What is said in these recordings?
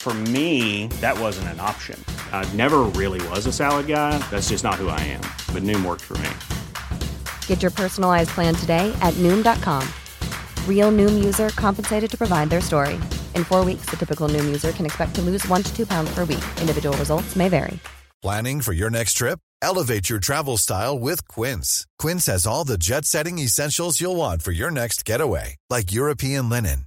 For me, that wasn't an option. I never really was a salad guy. That's just not who I am. But Noom worked for me. Get your personalized plan today at Noom.com. Real Noom user compensated to provide their story. In four weeks, the typical Noom user can expect to lose one to two pounds per week. Individual results may vary. Planning for your next trip? Elevate your travel style with Quince. Quince has all the jet setting essentials you'll want for your next getaway, like European linen,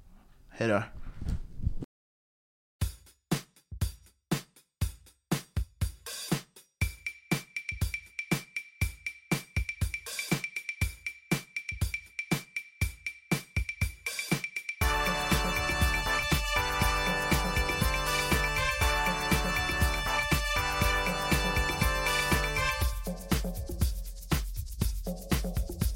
hej då.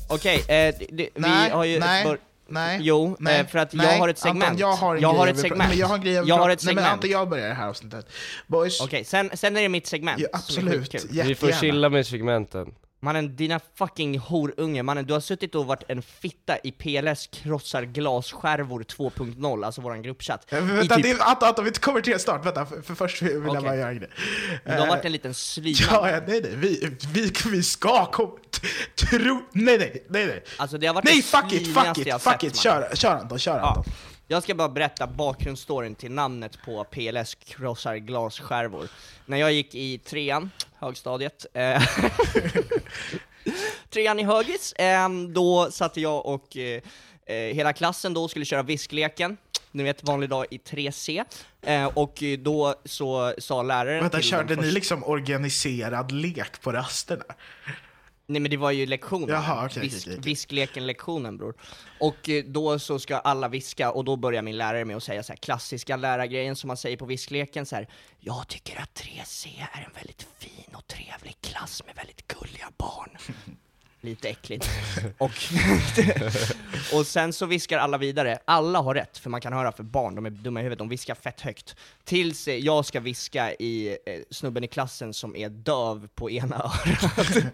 Okej, eh, det- vi Nej, har ju... nej, bör- nej, Jo, nej, eh, för att nej. jag har ett segment. Anton, jag har en jag grej har ett segment. Men jag har en grej jag har ett Nej, men segment. Anton, jag börjar det här avsnittet. Boys, Okej, sen, sen är det mitt segment. ja, absolut. Vi får chilla med segmenten. Mannen, dina fucking horunge, mannen du har suttit och varit en fitta i PLS krossar glasskärvor 2.0, alltså våran gruppchatt. Ja, I Vänta, typ- det Anton, Anton, vi kommer till det snart. Vänta, för, för först vill jag bara göra en grej. Du har Eh, varit en liten slyna. Ja, ja, nej, nej, vi, vi, vi ska komma... Tro... Nej, nej, nej, nej. Alltså det har varit Nej, fuck it, fuck it, fuck it, kör, kör Anton, kör Ja. Jag ska bara berätta bakgrundsstoryn till namnet på PLS krossar glasskärvor. När jag gick i trean, högstadiet, eh, trean i högis, eh, då satt jag och eh, eh, hela klassen då skulle köra viskleken, ni vet vanlig dag i 3C, eh, och då så sa läraren Vänta, körde ni liksom organiserad lek på rasterna? Nej men det var ju lektionen, Jaha, okej, Visk, okej, okej. viskleken-lektionen bror. Och eh, då så ska alla viska, och då börjar min lärare med att säga så här klassiska lärargrejen som man säger på viskleken så här. Jag tycker att 3C är en väldigt fin och trevlig klass med väldigt gulliga barn. Lite äckligt. och, och sen så viskar alla vidare, alla har rätt, för man kan höra för barn, de är dumma i huvudet, de viskar fett högt. Tills eh, jag ska viska i eh, snubben i klassen som är döv på ena örat.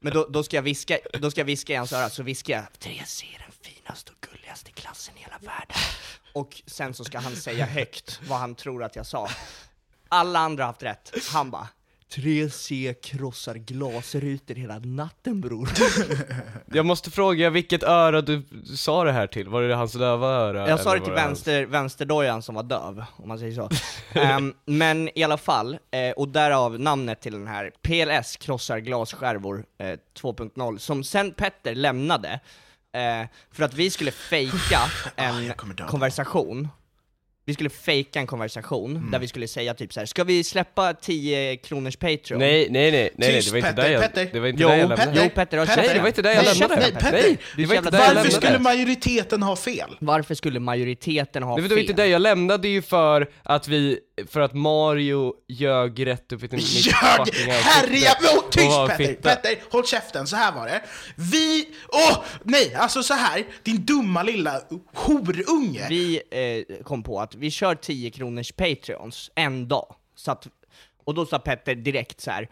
Men då, då, ska jag viska, då ska jag viska i hans öra, så viskar jag 'Therese är den finaste och gulligaste klassen i hela världen. Och sen så ska han säga högt vad han tror att jag sa. Alla andra har haft rätt. Han bara 3C krossar glasrutor hela natten bror. Jag måste fråga vilket öra du sa det här till? Var det hans döva öra? Jag sa det till vänster, vänsterdojan som var döv, om man säger så. Ehm, men i alla fall, eh, och därav namnet till den här, PLS krossar glasskärvor eh, 2.0, som sen Petter lämnade, eh, för att vi skulle fejka en jag kommer döda konversation. Vi skulle fejka en konversation, där vi skulle säga typ så här: ska vi släppa 10 kronors Patreon? Nej, nej, nej, nej, nej, det var inte Petter, där jag, Petter. det var inte Jo, där jag Petter. lämnade. Jo Petter, har Petter. Nej, det var inte där jag Nej, lämnade. nej, Petter. Nej, det var inte där jag Varför skulle majoriteten ha fel? Varför skulle majoriteten ha Det fel? var inte det jag lämnade ju för att vi, för att Mario ljög rätt upp i mitt mitt Jag, fucking herre, ansikte oh, tyst Petter, fitta. Petter, håll käften, så här var det. Vi, åh, nej, alltså så här, din dumma lilla horunge. Vi eh, kom på att vi kör 10 kronors Patreons en dag. Så att, och då sa Petter direkt så här.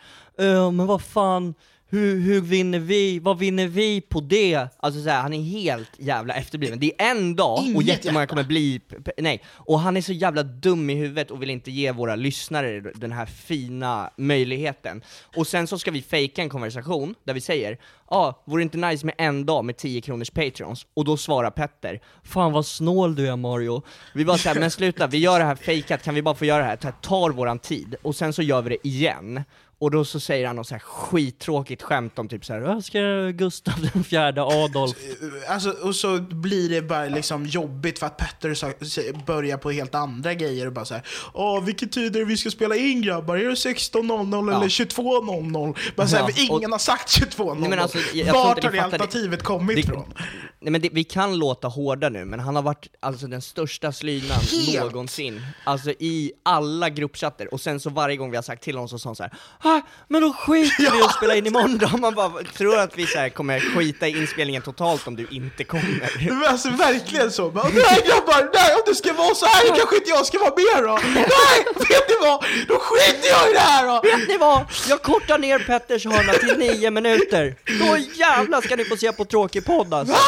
Men vad fan, hur, hur vinner vi, vad vinner vi på det? Alltså så här, han är helt jävla efterbliven. Det är en dag, och Inget jättemånga hjärta. kommer bli, nej, och han är så jävla dum i huvudet och vill inte ge våra lyssnare den här fina möjligheten. Och sen så ska vi fejka en konversation där vi säger, ja, ah, vore det inte nice med en dag med 10 kronors patrons? Och då svarar Petter, fan vad snål du är Mario. Vi bara såhär, men sluta, vi gör det här fejkat, kan vi bara få göra det här? Det här tar våran tid, och sen så gör vi det igen. Och då så säger han något så här skittråkigt skämt om typ såhär, jag ska Gustav den fjärde Adolf Alltså, och så blir det bara liksom jobbigt för att Petter börjar på helt andra grejer och bara såhär Åh, vilken tid är det vi ska spela in grabbar? Är det 16.00 Ja. eller 22.00? Bara såhär, Ja, ingen och- har sagt 22.00. Nej, men alltså, Vart har det fattar det. alternativet kommit ifrån? Nej men det, vi kan låta hårda nu, men han har varit alltså den största slynan Helt. någonsin. Alltså i alla gruppchatter, och sen så varje gång vi har sagt till honom så sa han såhär ah, men då skiter vi i att spela in imorgon då. Man bara, tror att vi så här kommer skita i inspelningen totalt om du inte kommer? Men alltså verkligen så. Bara, nej grabbar, nej om det ska vara så här kanske inte jag ska vara med då. Nej, vet ni vad? Då skiter jag i det här då. Vet ni vad? Jag kortar ner Petters hörna till nio minuter. Då jävlar ska ni få se på tråkig podd alltså. Va?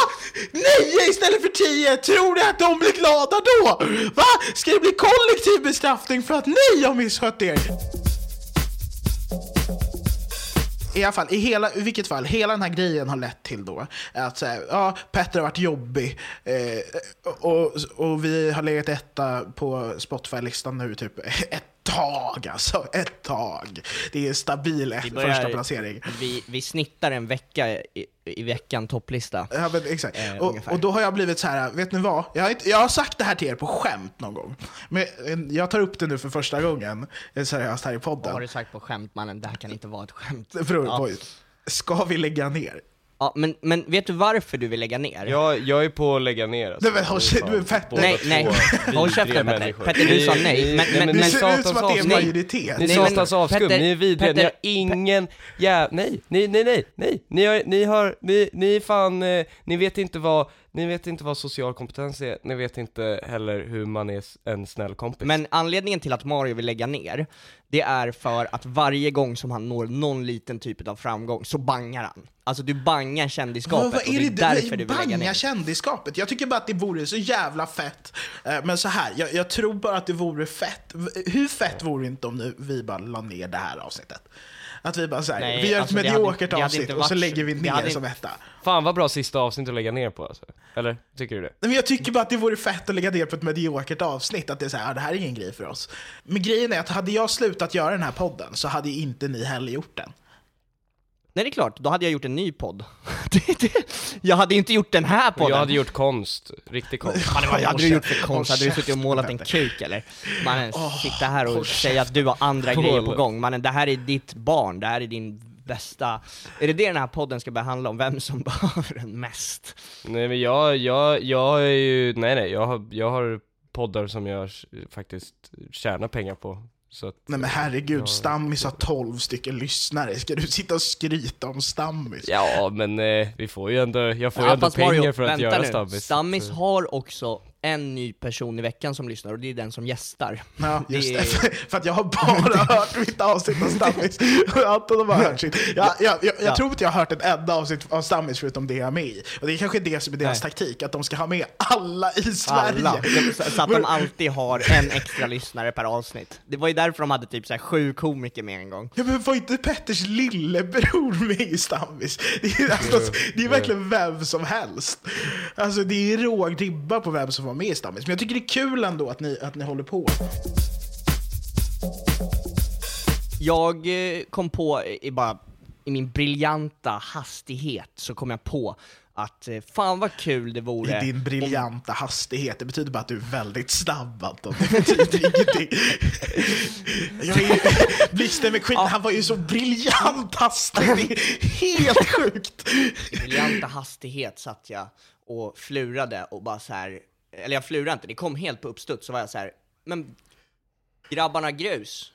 Nio istället för tio? Tror ni att de blir glada då? Va? Ska det bli kollektiv bestraffning för att ni har misskött er? I alla fall, i, hela, i vilket fall, hela den här grejen har lett till då att så här, ja, Petter har varit jobbig eh, och, och vi har legat etta på Spotify-listan nu typ ett tag alltså, ett tag. Det är stabil ett, första placering. Vi, vi snittar en vecka i, i veckan topplista. Ja, men exakt. Eh, och, och då har jag blivit så här, vet ni vad? Jag har, inte, jag har sagt det här till er på skämt någon gång. Men eh, jag tar upp det nu för första gången eh, seriöst här i Vad har podden. du sagt på skämt mannen? Det här kan inte vara ett skämt. Det beror Ja. ska vi lägga ner? Ja, men, men vet du varför du vill lägga ner? Jag, jag är på att lägga ner alltså. Nej, men håll käften, du är fett- båda Nej, nej. Håll käften, Petter. Petter, du sa nej, ni- men- men- Det men- ser ut som att det är majoritet. Ni är men- satans avskum, Petter- ni är vidriga, ni har Petter- ingen jä... Nej, nej, nej, nej, nej, ni har, ni har, ni, ni är fan, eh, ni vet inte vad, ni vet inte vad social kompetens är, ni vet inte heller hur man är en snäll kompis. Men anledningen till att Mario vill lägga ner, det är för att varje gång som han når någon liten typ av framgång så bangar han. Alltså du bangar kändisskapet Vad, vad och är det är det därför du vill lägga ner. kändisskapet? Jag tycker bara att det vore så jävla fett. Eh, Men så här, jag, jag tror bara att det vore fett. Hur fett vore det inte om nu vi bara la ner det här avsnittet? Att vi bara såhär, Nej, vi gör alltså, ett mediokert hade avsnitt inte och så lägger vi det ner hade som inte- etta. Fan vad bra sista avsnitt att lägga ner på alltså. Eller? Tycker du det? Nej, Men jag tycker bara att det vore fett att lägga ner på ett mediokert avsnitt, att det är så här, ah, det här är ingen grej för oss. Men grejen är att hade jag slutat göra den här podden så hade inte ni heller gjort den. Nej det är klart, då hade jag gjort en ny podd. Jag hade inte gjort den här podden. jag hade gjort konst, riktig konst. Mannen, vad hade du gjort för konst? Hade du suttit och målat en kuk eller? Mannen, sitta här och säga att du har andra grejer på gång. Mannen, det här är ditt barn, det här är din bästa... Är det det den här podden ska börja handla om? Vem som behöver den mest? Nej men jag, jag, jag är ju, nej nej, jag har, jag har poddar som jag faktiskt tjänar pengar på. Så att, Nej men herregud, Ja. Stammis har 12 stycken lyssnare. Ska du sitta och skryta om Stammis? ja men eh, vi får ju ändå, jag får ju Ja, ändå fast pengar Mario, för att göra nu. Stammis. Stammis har också en ny person i veckan som lyssnar och det är den som gästar. Ja, just Det är- För att jag har bara hört mitt avsnitt av Stammis. Och Anton har bara hört sitt. Jag, jag, jag, jag Ja. tror inte jag har hört ett enda avsnitt av Stammis förutom det jag är med i. Och det är kanske det som är deras Nej. taktik, att de ska ha med alla i Sverige. Alla. Så, att de alltid har en extra lyssnare per avsnitt. Det var ju därför de hade typ så här sju komiker med en gång. Ja men var inte Petters lillebror med i Stammis? Det är, alltså, det är verkligen vem som helst. Alltså det är råg ribba på vem som var med i Stammis. Men jag tycker det är kul ändå att ni, att ni håller på. Jag eh, kom på, i, bara, i min briljanta hastighet, så kom jag på att eh, fan vad kul det vore I din briljanta hastighet. Det betyder bara att du är väldigt snabb Anton. Det betyder ingenting. Jag är, Blixten McQueen, han var ju så briljant hastig. Det är helt sjukt. I briljanta hastighet satt jag och flurade och bara så här. Eller jag flurade inte, det kom helt på uppstuds, så var jag så här. men grabbarna grus,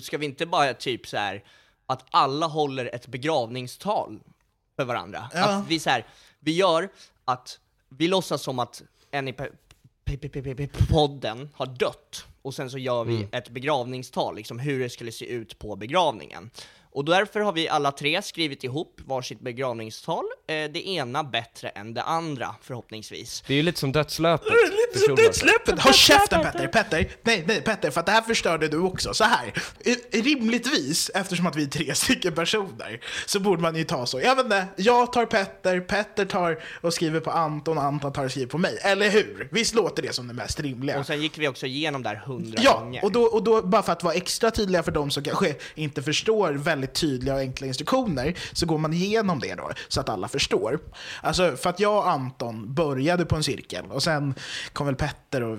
ska vi inte bara typ så här att alla håller ett begravningstal för varandra? Ja. Att vi så här, vi gör att vi låtsas som att en i podden har dött, och sen så gör vi ett begravningstal, liksom hur det skulle se ut på begravningen. Och därför har vi alla tre skrivit ihop varsitt begravningstal, eh, det ena bättre än det andra förhoppningsvis. Det är ju lite som dödslöpet. Lite som dödssläppet! Håll käften Petter! Petter! Nej, nej Petter, för att det här förstörde du också. Så här. Rimligtvis, eftersom att vi är tre stycken personer, så borde man ju ta så. Jag vet inte, jag tar Petter, Petter tar och skriver på Anton, Anton tar och skriver på mig. Eller hur? Visst låter det som det mest rimliga? Och sen gick vi också igenom där hundra Ja, gånger. och då, och då, bara för att vara extra tydliga för de som kanske inte förstår väldigt tydliga och enkla instruktioner, så går man igenom det då, så att alla förstår. Alltså, för att jag och Anton började på en cirkel, och sen kom väl Petter och...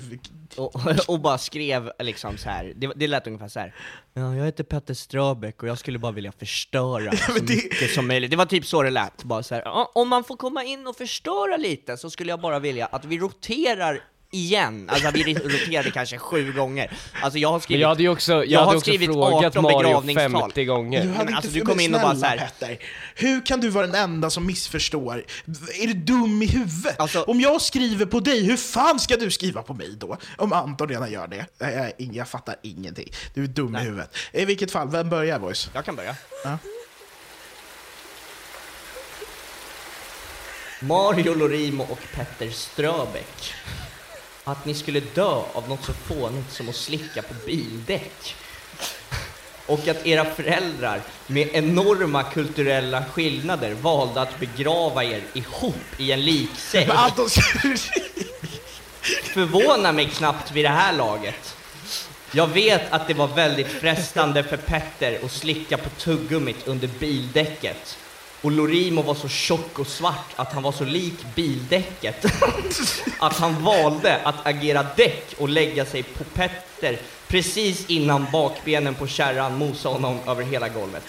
och, och bara skrev liksom så här. Det, det lät ungefär så här. Ja, jag heter Petter Ströbeck och jag skulle bara vilja förstöra så det- mycket som möjligt. Det var typ så det lät, bara så här. "Ja, Om man får komma in och förstöra lite så skulle jag bara vilja att vi roterar igen, alltså vi roterade kanske sju gånger. Alltså jag har Men skrivit, jag hade ju också, jag, jag hade har också skrivit frågat 18 Mario begravningstal. 50 gånger. Du men alltså, du kom in och bara snälla, så här- Petter. Hur kan du vara den enda som missförstår? Är du dum i huvudet? Alltså- Om jag skriver på dig, hur fan ska du skriva på mig då? Om Anton redan gör det. Jag, jag, fattar ingenting. Du är dum i huvudet. I vilket fall, vem börjar Voice? jag kan börja. Ja. Mario Lorimo och Petter Ströbeck. Att ni skulle dö av något så fånigt som att slicka på bildäck. Och att era föräldrar med enorma kulturella skillnader valde att begrava er ihop i en liksäck. Förvånar mig knappt vid det här laget. Jag vet att det var väldigt frestande för Petter att slicka på tuggummit under bildäcket. Och Lorimo var så tjock och svart att han var så lik bildäcket att han valde att agera däck och lägga sig på Petter precis innan bakbenen på kärran mosade honom över hela golvet.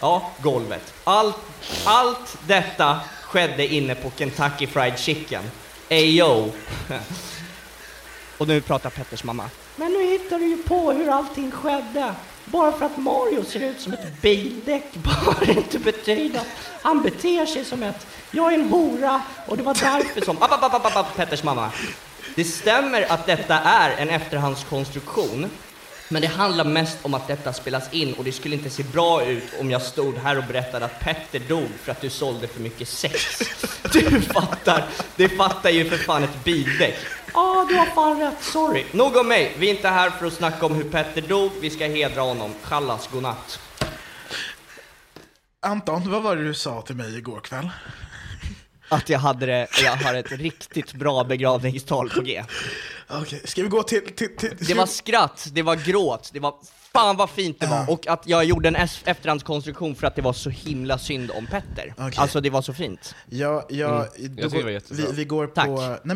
Ja, golvet. Allt, allt detta skedde inne på Kentucky Fried Chicken. Ayo! Och nu pratar Petters mamma. Men nu hittar du ju på hur allting skedde. Bara för att Mario ser ut som ett bildäck behöver inte betyda att han beter sig som ett jag är en hora och det var därför som... App, app, app, app, Petters mamma. Det stämmer att detta är en efterhandskonstruktion, men det handlar mest om att detta spelas in och det skulle inte se bra ut om jag stod här och berättade att Petter dog för att du sålde för mycket sex. Du fattar, det fattar ju för fan ett bildäck. Ja, ah, du har fan rätt, sorry. Nog om mig, vi är inte här för att snacka om hur Petter dog, vi ska hedra honom. Kallas godnatt. Anton, vad var det du sa till mig igår kväll? Att jag hade det, jag har ett riktigt bra begravningstal på G. Okej, ska vi gå till... till, till Det var skratt, det var gråt, det var fan vad fint det var, och att jag gjorde en efterhandskonstruktion för att det var så himla synd om Petter. Okej. Alltså det var så fint. Ja, ja, Mm, då jag tycker det går- var jättebra. vi, vi går Tack. på... Nej,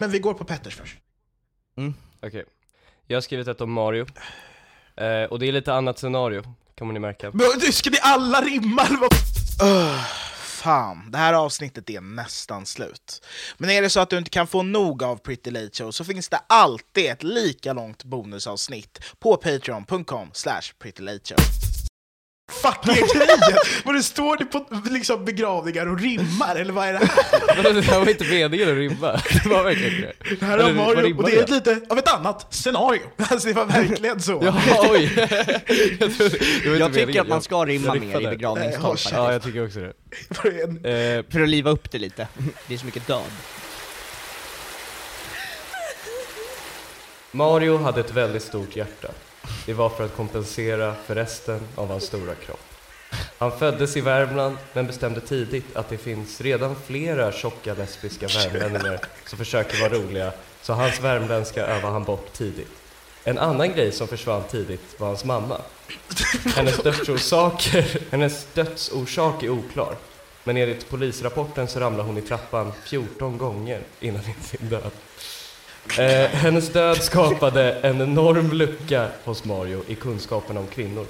men vi går på Petters först. Okej. Jag har skrivit ett om Mario. Eh, och det är lite annat scenario, kommer ni märka. Men du, ska ni alla rimma eller vad? Öh, fan, det här avsnittet är nästan slut. Men är det så att du inte kan få nog av Pretty Late Show så finns det alltid ett lika långt bonusavsnitt på patreon.com slash prettylateshow. Fuck är grejen? Vad det står det på liksom begravningar och rimmar, eller vad är det här? det här var inte meningen att rimma. Det var verkligen det. Det här vad Mario, och det är ett lite av ett annat scenario. Alltså det var verkligen så. Ja, oj! jag det inte Jag tycker meningen. att man ska rimma mer i begravningstal. Ja, jag tycker också det. Det en- Eh, För att liva upp det lite. Det är så mycket död. Mario hade ett väldigt stort hjärta. Det var för att kompensera för resten av hans stora kropp. Han föddes i Värmland, men bestämde tidigt att det finns redan flera tjocka lesbiska värmlänningar som försöker vara roliga, så hans värmländska övade han bort tidigt. En annan grej som försvann tidigt var hans mamma. Hennes dödsorsaker, hennes dödsorsak är oklar. Men enligt polisrapporten så ramlade hon i trappan 14 gånger innan sin död. Eh, hennes död skapade en enorm lucka hos Mario i kunskapen om kvinnor.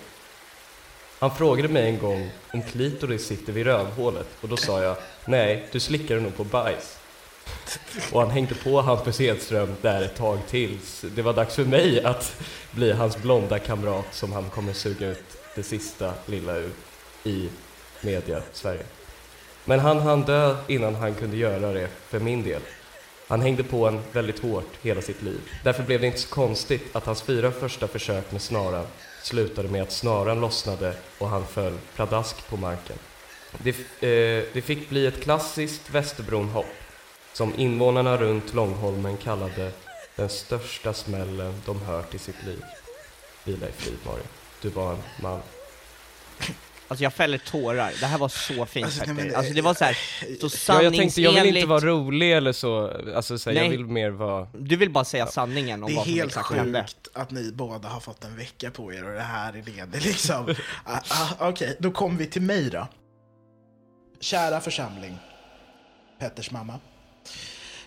Han frågade mig en gång om klitoris sitter vid rövhålet och då sa jag nej, du slickar nog på bajs. Och han hängde på Hampus Hedström där ett tag tills det var dags för mig att bli hans blonda kamrat som han kommer suga ut det sista lilla ur i media Sverige. Men han hann dö innan han kunde göra det för min del. Han hängde på en väldigt hårt hela sitt liv. Därför blev det inte så konstigt att hans fyra första försök med snaran slutade med att snaran lossnade och han föll pladask på marken. Det, eh, det fick bli ett klassiskt Västerbronhopp som invånarna runt Långholmen kallade den största smällen de hört i sitt liv. Vila i frid, Mario. Du var en man. Alltså jag fäller tårar, det här var så fint Alltså, nej, Alltså det var så här, så Ja, jag tänkte, jag vill inte sanningsenligt. vara rolig eller så, alltså så här, jag vill mer vara... Du vill bara säga sanningen om Det är vad som helt exakt hände. sjukt att ni båda har fått en vecka på er och det här är det. det är liksom, ah, ah, Okej, då kommer vi till mig då. Kära församling, Petters mamma.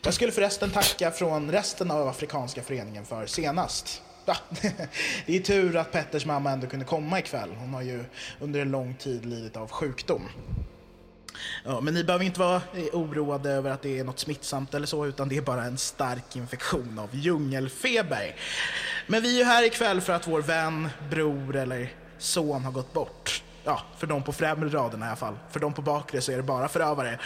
Jag skulle förresten tacka från resten av Afrikanska föreningen för senast svarta. det är tur att Petters mamma ändå kunde komma ikväll. Hon har ju under en lång tid lidit av sjukdom. Ja, men ni behöver inte vara eh, oroade över att det är något smittsamt eller så, utan det är bara en stark infektion av djungelfeber. Men vi är ju här ikväll för att vår vän, bror eller son har gått bort. Ja, för de på främre raden i alla fall. För de på bakre så är det bara förövare.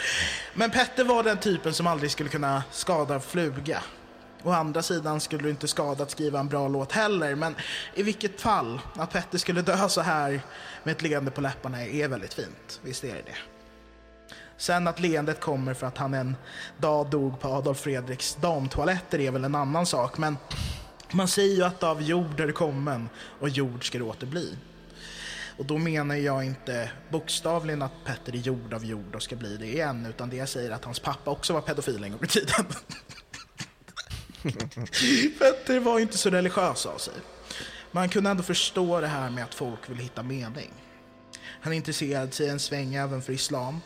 Men Petter var den typen som aldrig skulle kunna skada en fluga. Å andra sidan skulle det inte skada att skriva en bra låt heller, men i vilket fall, att Petter skulle dö så här med ett leende på läpparna är väldigt fint. Visst är det det? Sen att leendet kommer för att han en dag dog på Adolf Fredriks damtoaletter är väl en annan sak, men man säger ju att av jord är kommen och jord ska det åter bli. Och då menar jag inte bokstavligen att Petter är gjord av jord och ska bli det igen, utan det jag säger är att hans pappa också var pedofil en gång i tiden. Petter var inte så religiös av sig. Men han kunde ändå förstå det här med att folk vill hitta mening. Han intresserade sig en sväng även för islam.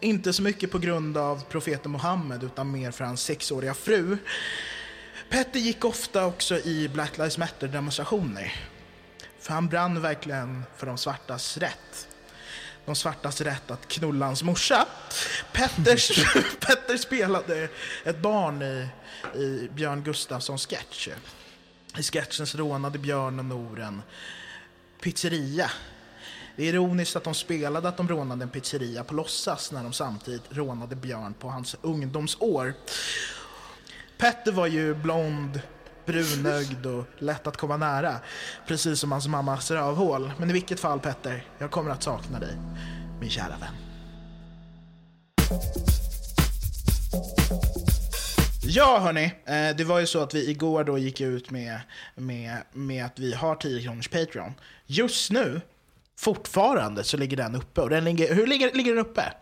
Inte så mycket på grund av profeten Muhammed utan mer för hans sexåriga fru. Petter gick ofta också i Black Lives Matter-demonstrationer. För han brann verkligen för de svartas rätt. De svartas rätt att knulla hans morsa. Petters, Petter spelade ett barn i, i Björn Gustafssons sketch. I sketchen så rånade Björn och Noren pizzeria. Det är ironiskt att de spelade att de rånade en pizzeria på låtsas när de samtidigt rånade Björn på hans ungdomsår. Petter var ju blond, brunögd och lätt att komma nära. Precis som hans mammas rövhål. Men i vilket fall Petter, jag kommer att sakna dig, min kära vän. Ja hörni, eh, det var ju så att vi igår då gick ut med, med, med att vi har 10 kronors Patreon. Just nu, fortfarande, så ligger den uppe. Och den ligger, hur ligger, ligger den uppe?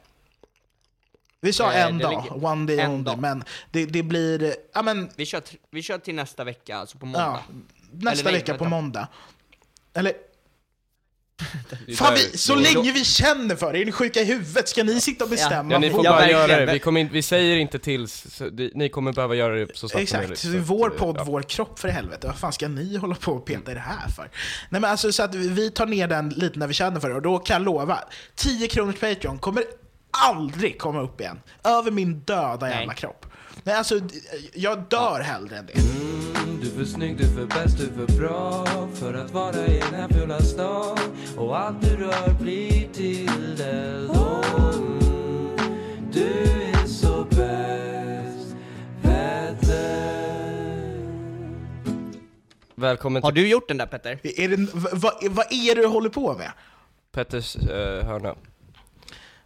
Vi sa Eh, en dag, ligger- one day en only, dag. men det, det blir, ja men, Vi kör, vi kör till nästa vecka, alltså på måndag. ja, nästa Eller nej, vecka på vänta. måndag. Eller, fan vi, så länge vi känner för det, är ni sjuka i huvudet? Ska ni sitta och bestämma? Ja, ni får bara göra det, vi, kommer in, vi säger inte till, ni kommer behöva göra det så snabbt som Exakt, möjligt. det är att, vår eh, podd, ja. vår kropp för helvete. Vad fan ska ni hålla på och peta i det här för? Nej men alltså så att vi tar ner den lite när vi känner för det och då kan jag lova, 10 kronors Patreon kommer aldrig komma upp igen. Över min döda jävla Nej. kropp. Nej alltså, jag dör hellre än det. Du är för snygg, du är för bäst, du är för bra För att vara i den här fula stan Och allt du rör blir till eld Och mm, Du är så bäst Petter Välkommen Har till du gjort den där Petter? Är det vad, vad, vad är det du håller på med? Petters eh, hörna.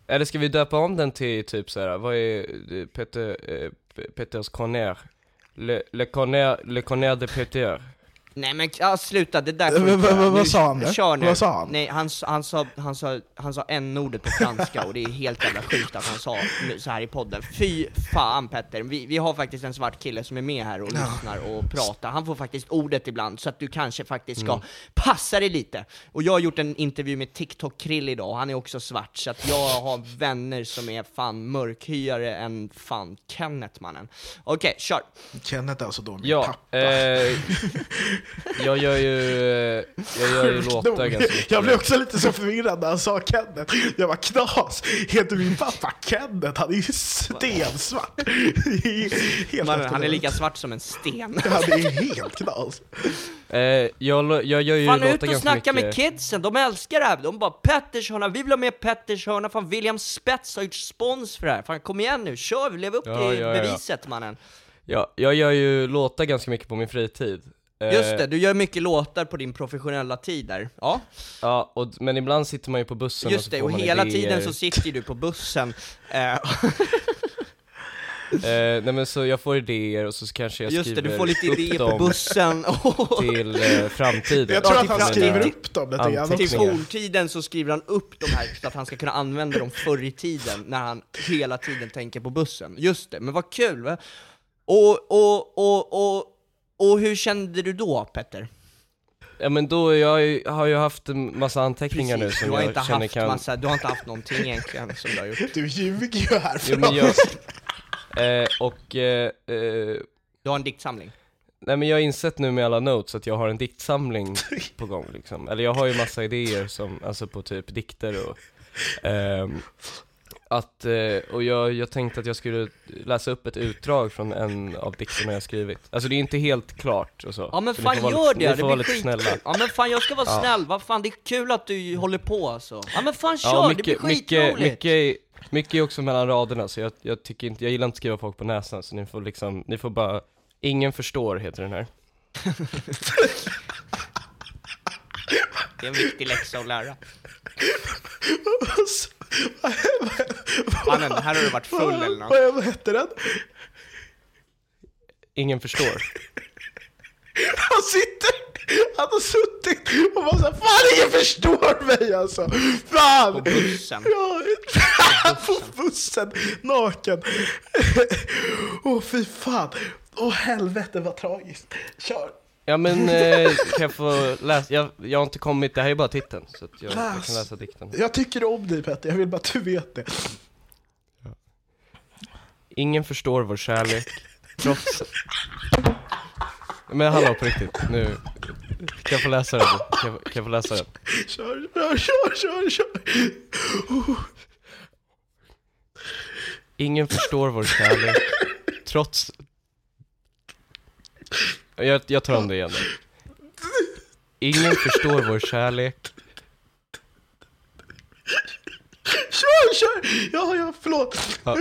Eller ska vi döpa om den till typ såhär, vad är eh, Petter, eh, Peters Conner. Le, le le Conner de Peter. Nej men ja, sluta, det där Eh, du inte vad- sa han nu? Kör nu. Vad sa han? Nej, han, han, sa, han, sa, han sa n-ordet på franska och det är helt jävla sjukt att han sa så här i podden. Fy fan Petter, vi, vi har faktiskt en svart kille som är med här och lyssnar och pratar. Han får faktiskt ordet ibland, så att du kanske faktiskt ska Mm. passa dig lite. Och jag har gjort en intervju med TikTok-Krill idag, och han är också svart, så att jag har vänner som är fan mörkhyare än fan Kenneth mannen. Okej, kör! Kenneth är alltså då min Ja, pappa. eh, jag gör ju, jag gör ju låtar ganska mycket. Jag blev också lite så förvirrad när han sa Kenneth. Jag var knas, heter min pappa Kenneth? Han är ju stensvart. Det helt Mannen, han är lika svart som en sten. Han är helt knas. Eh, jag, jag gör ju Fan låtar ut och ganska snacka mycket. med kidsen, de älskar det här! De bara 'Petters hörna, vi vill ha med Petters hörna' Fan William Spets har gjort spons för det här, fan kom igen nu, kör, lev upp Ja, till ja, ja. beviset mannen! Ja, jag gör ju låtar ganska mycket på min fritid. Eh, Just det, du gör mycket låtar på din professionella tid där, ja Ja, och, men ibland sitter man ju på bussen och Just så det, får och man hela idéer. tiden så sitter du på bussen eh, Eh, nej men så jag får idéer och så kanske jag Just skriver det, du får lite upp idéer på dem bussen till eh, framtiden. Jag tror att han skriver upp dem lite grann Till också. Forntiden så skriver han upp de här så att han ska kunna använda dem förr i tiden, när han hela tiden tänker på bussen. Just det, men vad kul! Va? Och, och, och, och, och hur kände du då, Petter? Ja men då, jag har ju, har ju haft en massa anteckningar nu som du har jag inte känner haft kan... massa, du har inte haft någonting egentligen som du har gjort. Du ljuger ju här för Jo men jag... Eh, och... Eh, eh, Du har en diktsamling. nej men jag har insett nu med alla notes att jag har en diktsamling på gång liksom. Eller jag har ju massa idéer som, alltså på typ dikter och... att, eh, och jag, jag tänkte att jag skulle läsa upp ett utdrag från en av dikterna jag skrivit. Alltså det är inte helt klart och så. Ja men Så fan gör lite, det, det blir lite skitkul! Ja men fan jag ska vara Ja. snäll, vad fan det är kul att du håller på alltså. Ja men fan kör, Ja, det blir mycket, mycket, skitroligt! mycket, mycket är också mellan raderna, så jag, jag tycker inte, jag gillar inte att skriva folk på näsan, så ni får liksom, ni får bara, ingen förstår heter den här. Det är en viktig läxa att lära. Mannen, här har du varit full eller något. Vad vad hette den? Ingen förstår. Han sitter, han har suttit och bara såhär, fan ingen förstår mig alltså! Fan! På bussen. Ja, på bussen, naken. Åh oh, fy fan. Åh helvete vad tragiskt. Kör. Ja men, eh, kan jag få läsa, jag, jag har inte kommit, det här är bara titeln, så att jag, jag Läs. kan läsa dikten. Jag tycker om dig Petter, jag vill bara att du vet det. Ingen förstår vår kärlek, trots... Men hallå på riktigt, nu, kan jag få läsa den? Kan jag, kan jag få läsa den? Kör, kör, kör, kör, kör. Oh. Ingen förstår vår kärlek, trots... Jag, jag tar om det igen. Ingen förstår vår kärlek, Kör, kör! Ja, ja, förlåt. Ja.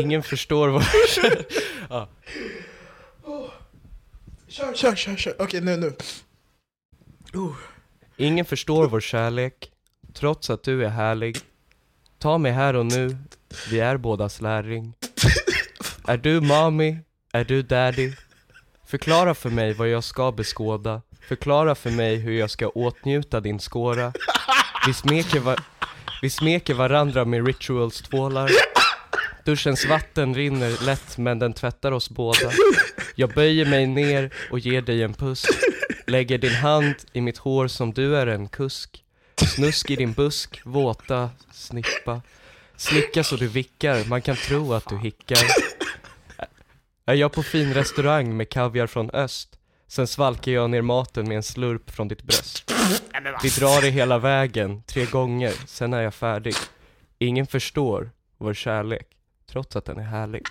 ingen förstår vår kärlek. Ja. Kör, kör, kör, kör. Okej, nu, nu. Oh. Ingen förstår vår kärlek, trots att du är härlig. Ta mig här och nu, vi är bådas lärling. Är du mommy? Är du daddy? Förklara för mig vad jag ska beskåda. Förklara för mig hur jag ska åtnjuta din skåra. Vi smeker, va- vi smeker varandra med rituals tvålar. Duschens vatten rinner lätt men den tvättar oss båda. Jag böjer mig ner och ger dig en puss. Lägger din hand i mitt hår som du är en kusk. Snusk i din busk, våta, snippa. Slicka så du vickar, man kan tro att du hickar. Är jag på fin restaurang med kaviar från öst? Sen svalkar jag ner maten med en slurp från ditt bröst. Vi drar det hela vägen, tre gånger, sen är jag färdig. Ingen förstår vår kärlek, trots att den är härlig.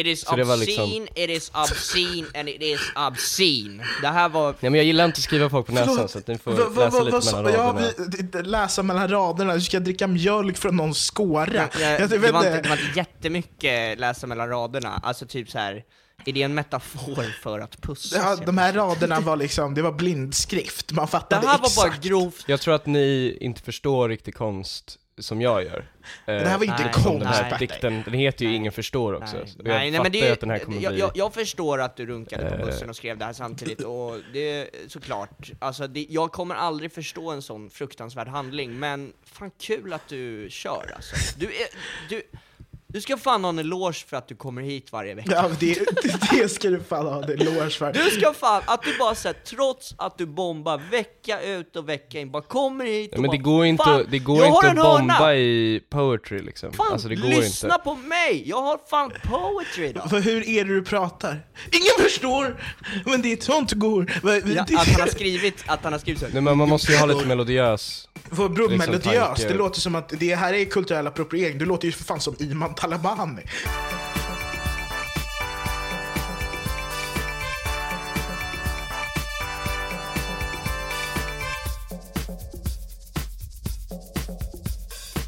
It is Så det var obscene, liksom- it is obscene and it is obscene. Det här var... Ja, men jag gillar inte att skriva folk på näsan så att ni får Va- va- läsa va- lite mellan raderna. det- det- läsa mellan raderna, du ska dricka mjölk från någon skåra. Ja, Jag det, vet var inte, det var inte jättemycket läsa mellan raderna, alltså typ så här. är det en metafor för att pussas? Ja, de här raderna var liksom, det var blindskrift, man det fattade här var exakt. bara grovt Jag tror att ni inte förstår riktigt konst som jag gör. Det här var ju inte Nej, Som den här nej. dikten, den heter ju Ingen förstår också. Nej, jag nej, nej men det, att den här kommer jag, bli... jag, jag förstår att du runkade på Eh. bussen och skrev det här samtidigt, och det är såklart, alltså det, jag kommer aldrig förstå en sån fruktansvärd handling, men fan kul att du kör alltså. Du är, du, du ska fan ha en eloge för att du kommer hit varje vecka. Ja, det, det, det ska du fan ha en eloge för. Du ska fan, att du bara såhär, trots att du bombar vecka ut och vecka in, bara kommer hit och Ja, men det bara, går inte, fan, att- det går jag har inte att en hörna! bomba i poetry liksom. Fan, alltså det går lyssna inte. på mig! Jag har fan poetry då! För hur är det du pratar? Ingen förstår, men det är sånt går. Ja, det- att han har skrivit, att han har skrivit så. Nej men man måste ju ha lite melodiös. För bror, liksom melodiös, tanke. det låter som att det här är kulturell appropriering. Du låter ju för fan som Iman Talabani.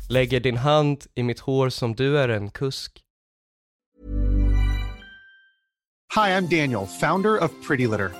Lägger din hand i mitt hår som du är en kusk. Hi, I'm Daniel, founder of Pretty Litter.